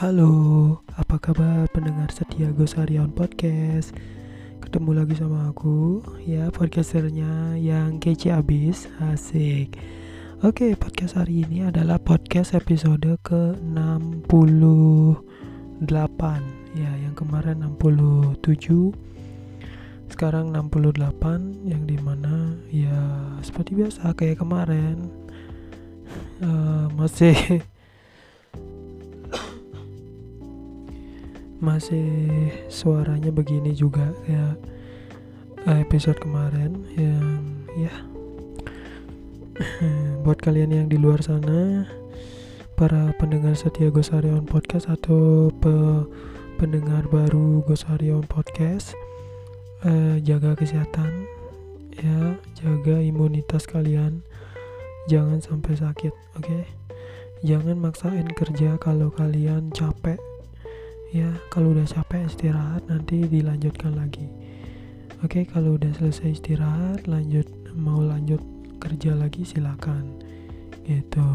Halo, apa kabar pendengar setia Gosarion Podcast? Ketemu lagi sama aku, ya podcasternya yang kece abis, asik. Oke, podcast hari ini adalah podcast episode ke-68 Ya, yang kemarin 67 Sekarang 68 Yang di mana ya seperti biasa kayak kemarin uh, Masih masih suaranya begini juga ya episode kemarin yang ya. Buat kalian yang di luar sana para pendengar setia Gosarion Podcast atau pe pendengar baru Gosarion Podcast eh, jaga kesehatan ya. Jaga imunitas kalian. Jangan sampai sakit oke? Okay? jangan maksain kerja kalau kalian capek ya kalau udah capek istirahat nanti dilanjutkan lagi. Oke kalau udah selesai istirahat lanjut mau lanjut kerja lagi silakan. Gitu.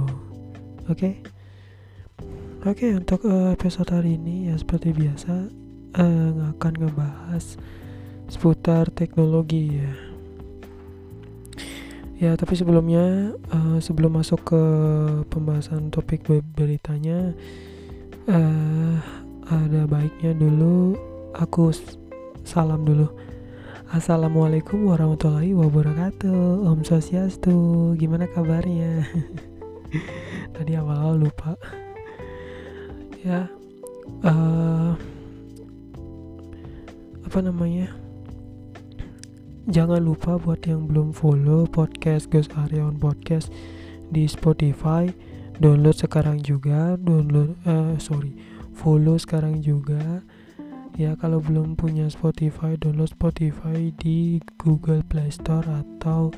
Oke? Oke untuk uh, episode hari ini ya seperti biasa uh, akan ngebahas seputar teknologi ya. Ya tapi sebelumnya uh, sebelum masuk ke pembahasan topik beritanya uh, ada baiknya dulu aku salam dulu. Assalamualaikum warahmatullahi wabarakatuh. Om Sosiastu Gimana kabarnya? Tadi awal-awal lupa. Ya uh, Apa namanya? Jangan lupa buat yang belum follow podcast Gus Aryawan Podcast di Spotify. Download sekarang juga. Download uh, Sorry follow sekarang juga. Ya kalau belum punya Spotify download Spotify di Google Play Store atau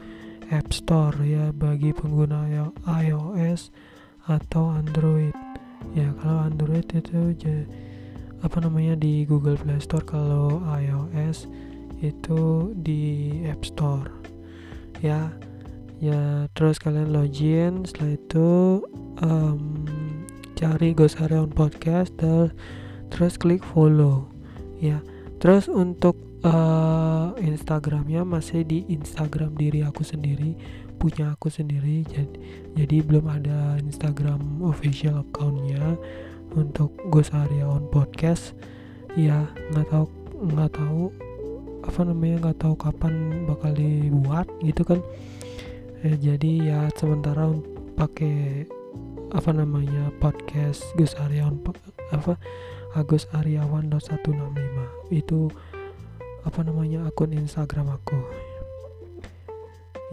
App Store ya bagi pengguna iOS atau Android. Ya kalau Android itu apa namanya di Google Play Store kalau iOS itu di App Store. Ya ya terus kalian login setelah itu um, cari Gosarion Podcast dan terus klik follow ya. Terus untuk uh, Instagramnya masih di Instagram diri aku sendiri punya aku sendiri. Jadi jadi belum ada Instagram official accountnya untuk Gosarion Podcast. Ya nggak tahu nggak tahu apa namanya nggak tahu kapan bakal dibuat gitu kan. Eh, jadi ya sementara pakai apa namanya podcast Gus Aryawan apa Agus Aryawan 165 itu apa namanya akun Instagram aku.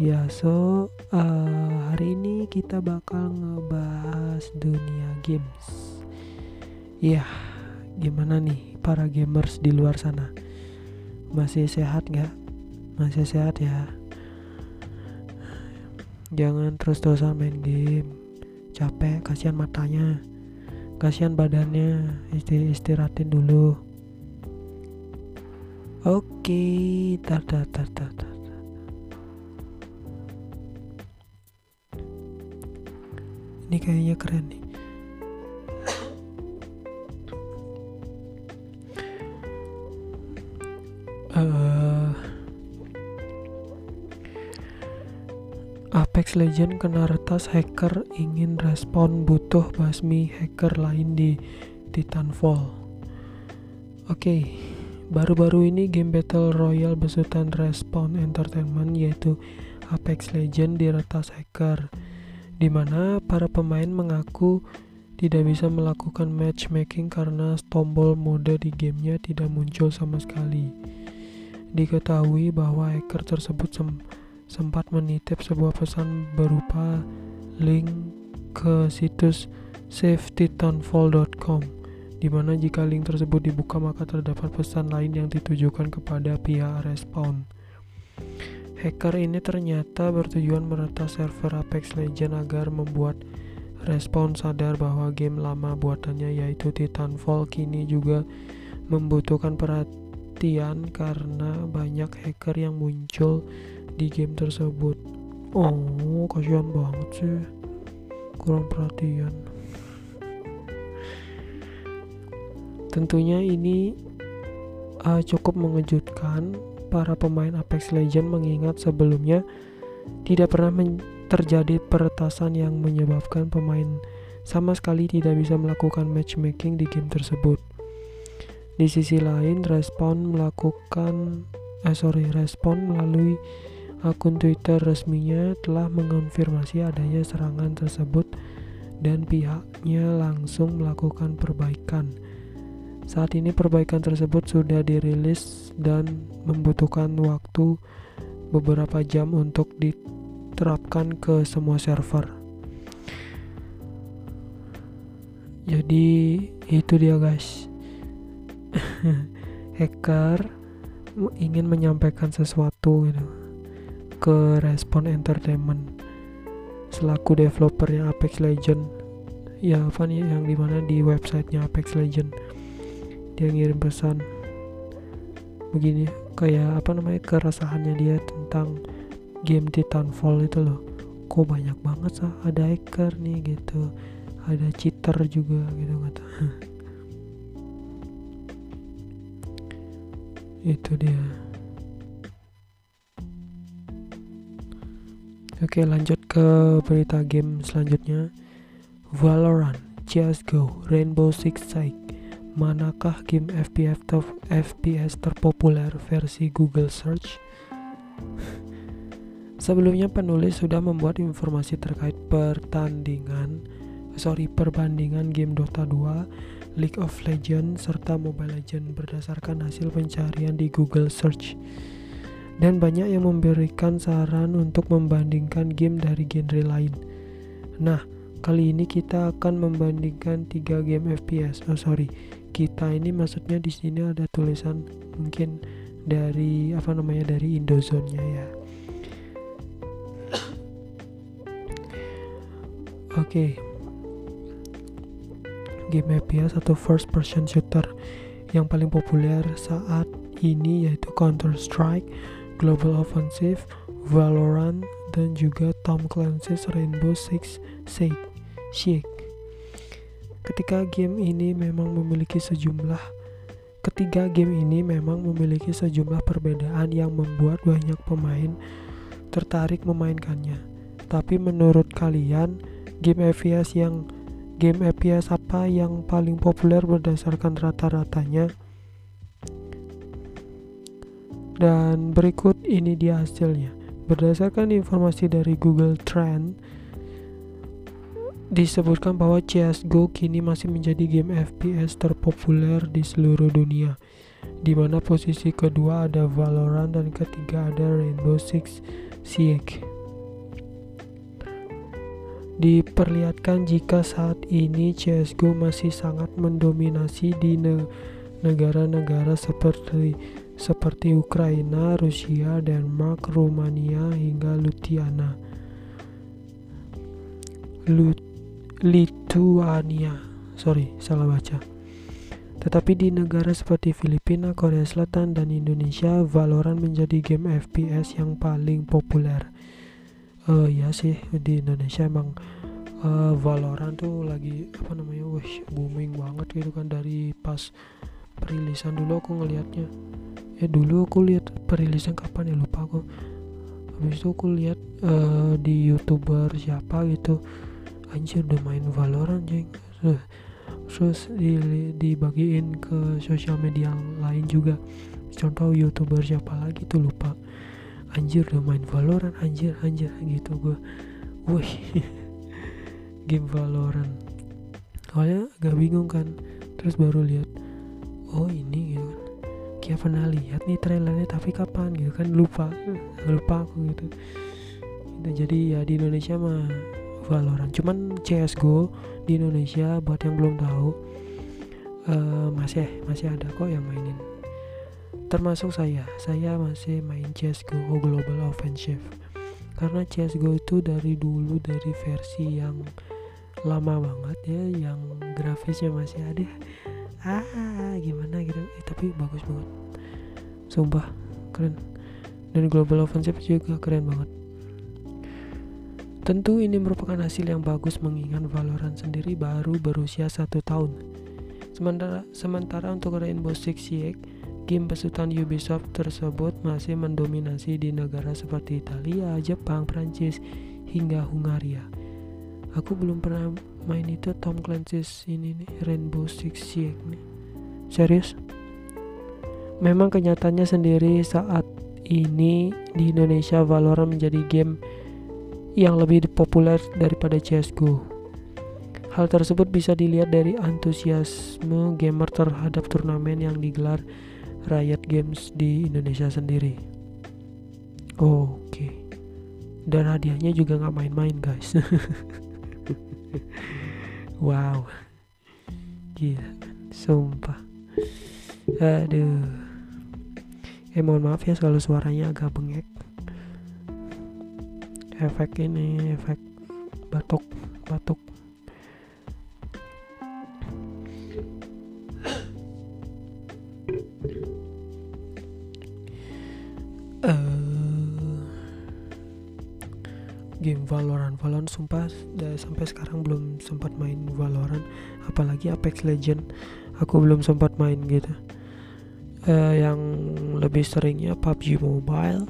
Ya so uh, hari ini kita bakal ngebahas dunia games. Ya gimana nih para gamers di luar sana? Masih sehat nggak? Masih sehat ya? Jangan terus-terusan main game capek kasihan matanya kasihan badannya isti istirahatin dulu. Oke tar tar tar tar tar ini kayaknya keren nih Legend kena retas hacker ingin respon butuh basmi hacker lain di Titanfall. Oke, okay. baru-baru ini game Battle Royale besutan Respawn Entertainment yaitu Apex Legend diretas hacker, di mana para pemain mengaku tidak bisa melakukan matchmaking karena tombol mode di gamenya tidak muncul sama sekali. Diketahui bahwa hacker tersebut sempat sempat menitip sebuah pesan berupa link ke situs savetitanfall.com di mana jika link tersebut dibuka maka terdapat pesan lain yang ditujukan kepada pihak Respawn. Hacker ini ternyata bertujuan meretas server Apex Legends agar membuat Respawn sadar bahwa game lama buatannya yaitu Titanfall kini juga membutuhkan perhatian karena banyak hacker yang muncul di game tersebut. Oh kasihan banget sih. Kurang perhatian. Tentunya ini uh, cukup mengejutkan para pemain Apex Legends mengingat sebelumnya tidak pernah terjadi peretasan yang menyebabkan pemain sama sekali tidak bisa melakukan matchmaking di game tersebut. Di sisi lain, Respon melakukan eh sorry, Respon melalui akun Twitter resminya telah mengonfirmasi adanya serangan tersebut dan pihaknya langsung melakukan perbaikan. Saat ini perbaikan tersebut sudah dirilis dan membutuhkan waktu beberapa jam untuk diterapkan ke semua server. jadi itu dia guys hacker ingin menyampaikan sesuatu gitu ke Respon Entertainment. Selaku developernya Apex Legend ya nih yang di mana di websitenya Apex Legend dia ngirim pesan begini kayak apa namanya keresahannya dia tentang game Titanfall itu loh. Kok banyak banget sah ada hacker nih gitu ada cheater juga gitu kata. Itu dia oke lanjut ke berita game selanjutnya. Valorant CSGO Rainbow Six Siege. Manakah game FPS, ter FPS terpopuler versi Google Search? Sebelumnya penulis sudah membuat informasi terkait pertandingan sorry perbandingan game Dota 2, League of Legends serta Mobile Legends berdasarkan hasil pencarian di Google Search. Dan banyak yang memberikan saran untuk membandingkan game dari genre lain. Nah, kali ini kita akan membandingkan tiga game FPS. Oh sorry, kita ini maksudnya di sini ada tulisan mungkin dari apa namanya dari Indozone-nya ya. Oke, okay, game FPS atau first person shooter yang paling populer saat ini yaitu Counter Strike, Global Offensive, Valorant, dan juga Tom Clancy's Rainbow Six Siege. Siege. Ketika game ini memang memiliki sejumlah ketiga game ini memang memiliki sejumlah perbedaan yang membuat banyak pemain tertarik memainkannya. Tapi menurut kalian, game FPS yang game FPS apa yang paling populer berdasarkan rata-ratanya dan berikut ini dia hasilnya. Berdasarkan informasi dari Google Trend disebutkan bahwa CSGO kini masih menjadi game FPS terpopuler di seluruh dunia di mana posisi kedua ada Valorant dan ketiga ada Rainbow Six Siege. Diperlihatkan jika saat ini CSGO masih sangat mendominasi di negara-negara seperti seperti Ukraina, Rusia, Denmark, Rumania hingga Lutiana. Lut Lituania. Sorry, salah baca. Tetapi di negara seperti Filipina, Korea Selatan, dan Indonesia, Valorant menjadi game FPS yang paling populer uh, ya sih di Indonesia emang uh, Valorant tuh lagi apa namanya wah booming banget gitu kan dari pas perilisan dulu aku ngelihatnya ya dulu aku lihat perilisan kapan ya lupa aku. Habis itu aku lihat uh, di youtuber siapa gitu. Anjir udah main Valorant jeng terus di, dibagiin ke sosial media lain juga. Contoh youtuber siapa lagi tuh lupa. Anjir udah main Valorant anjir anjir gitu gue wih game Valorant. Awalnya agak bingung kan. Terus baru lihat oh ini gitu kan kayak pernah lihat nih trailernya tapi kapan gitu kan lupa. Lupa aku gitu. Itu jadi ya di Indonesia mah Valorant. Cuman CSGO di Indonesia buat yang belum tahu uh, masih masih ada kok yang mainin. Termasuk saya. Saya masih main CSGO Global Offensive. Karena CSGO itu dari dulu dari versi yang lama banget ya yang grafisnya masih ada ah gimana gitu. Eh, tapi bagus banget. Sumpah keren. Dan Global Offensive juga keren banget. Tentu ini merupakan hasil yang bagus mengingat Valorant sendiri baru berusia satu tahun. Sementara, sementara untuk Rainbow Six Siege, game besutan Ubisoft tersebut masih mendominasi di negara seperti Italia, Jepang, Prancis, hingga Hungaria. Aku belum pernah main itu Tom Clancy's ini nih, Rainbow Six Siege nih. Serius? Memang kenyataannya sendiri saat ini di Indonesia Valorant menjadi game yang lebih populer daripada CSGO. Hal tersebut bisa dilihat dari antusiasme gamer terhadap turnamen yang digelar Riot Games di Indonesia sendiri. Oh, Oke. Okay. Dan hadiahnya juga nggak main-main, guys. wow. Gila, sumpah. Aduh. Eh mohon maaf ya kalau suaranya agak bengek. Efek ini, efek batuk. Valorant sumpah dari sampai sekarang belum sempat main Valorant. Apalagi Apex Legend aku belum sempat main gitu. Uh, yang lebih seringnya PUBG Mobile.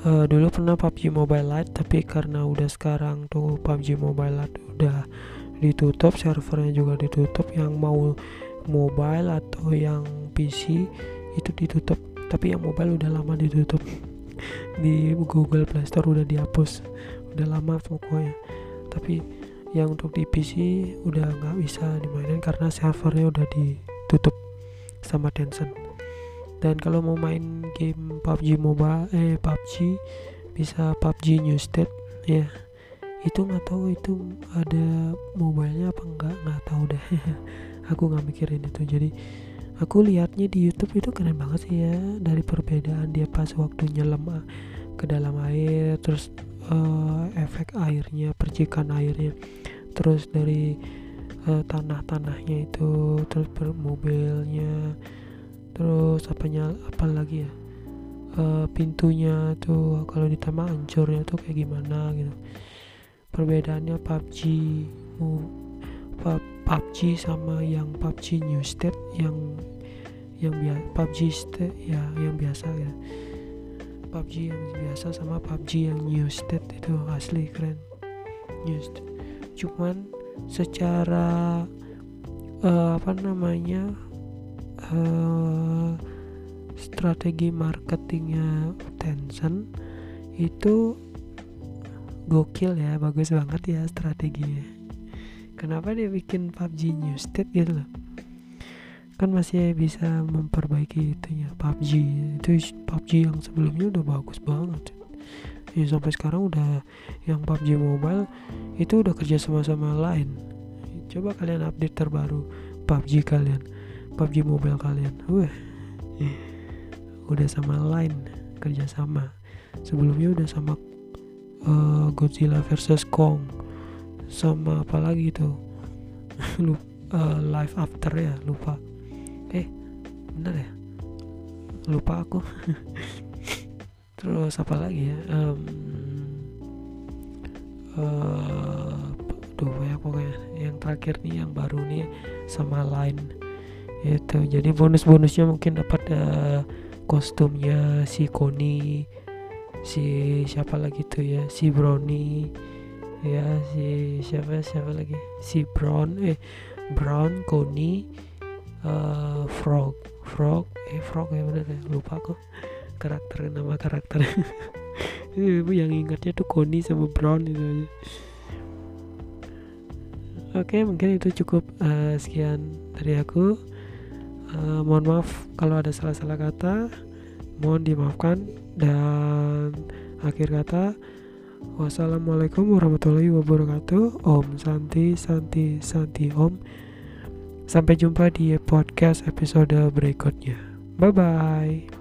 Uh, dulu pernah PUBG Mobile Lite tapi karena udah sekarang tuh PUBG Mobile Lite udah ditutup servernya juga ditutup yang mau mobile atau yang PC itu ditutup. Tapi yang mobile udah lama ditutup. Di Google Play Store udah dihapus udah lama pokoknya. Tapi yang untuk di PC udah nggak bisa dimainin karena servernya udah ditutup sama Tencent. Dan kalau mau main game PUBG mobile eh PUBG bisa PUBG New State ya. Itu nggak tahu itu ada mobilenya apa enggak nggak tahu deh. Aku nggak mikirin itu. Jadi aku lihatnya di YouTube itu keren banget sih ya. Dari perbedaan dia pas waktu nyelam ah, ke dalam air terus uh, efek airnya percikan airnya. Terus dari uh, tanah-tanahnya itu terus mobilnya terus apanya apa lagi ya uh, pintunya tuh kalau ditambah ancurnya tuh kayak gimana gitu. Perbedaannya PUBG PUBG sama yang PUBG New State yang yang biasa PUBG State ya yang biasa ya PUBG yang biasa sama PUBG yang New State itu asli keren New State. Cuman secara uh, apa namanya uh, strategi marketingnya Tencent itu gokil ya bagus banget ya strateginya. Kenapa dia bikin PUBG New State gitu loh kan masih bisa memperbaiki itunya PUBG itu PUBG yang sebelumnya udah bagus banget. Ya sampai sekarang udah yang PUBG Mobile itu udah kerja sama-sama lain. Coba kalian update terbaru PUBG kalian PUBG Mobile kalian. Wah udah sama lain kerja sama. Sebelumnya udah sama uh, Godzilla versus Kong. Sama apa lagi tuh? Uh, live after ya lupa. eh bener ya? Lupa aku. Terus apa lagi ya? Um, uh, duh ya pokoknya. Yang terakhir nih yang baru nih sama lain. Itu. Jadi bonus-bonusnya mungkin dapat uh, kostumnya si Koni si siapa lagi tuh ya? Si Brownie ya si siapa siapa lagi? Si Brown eh Brown Koni uh, frog. Frog? Eh frog ya bener ya lupa kok karakter nama karakter. Ibu yang ingatnya tuh Connie sama Brown itu oke mungkin itu cukup uh, sekian dari aku. Uh, mohon maaf kalau ada salah-salah kata. Mohon dimaafkan. Dan akhir kata wassalamualaikum warahmatullahi wabarakatuh. Om santi santi santi om Sampai jumpa di podcast episode berikutnya. Bye bye.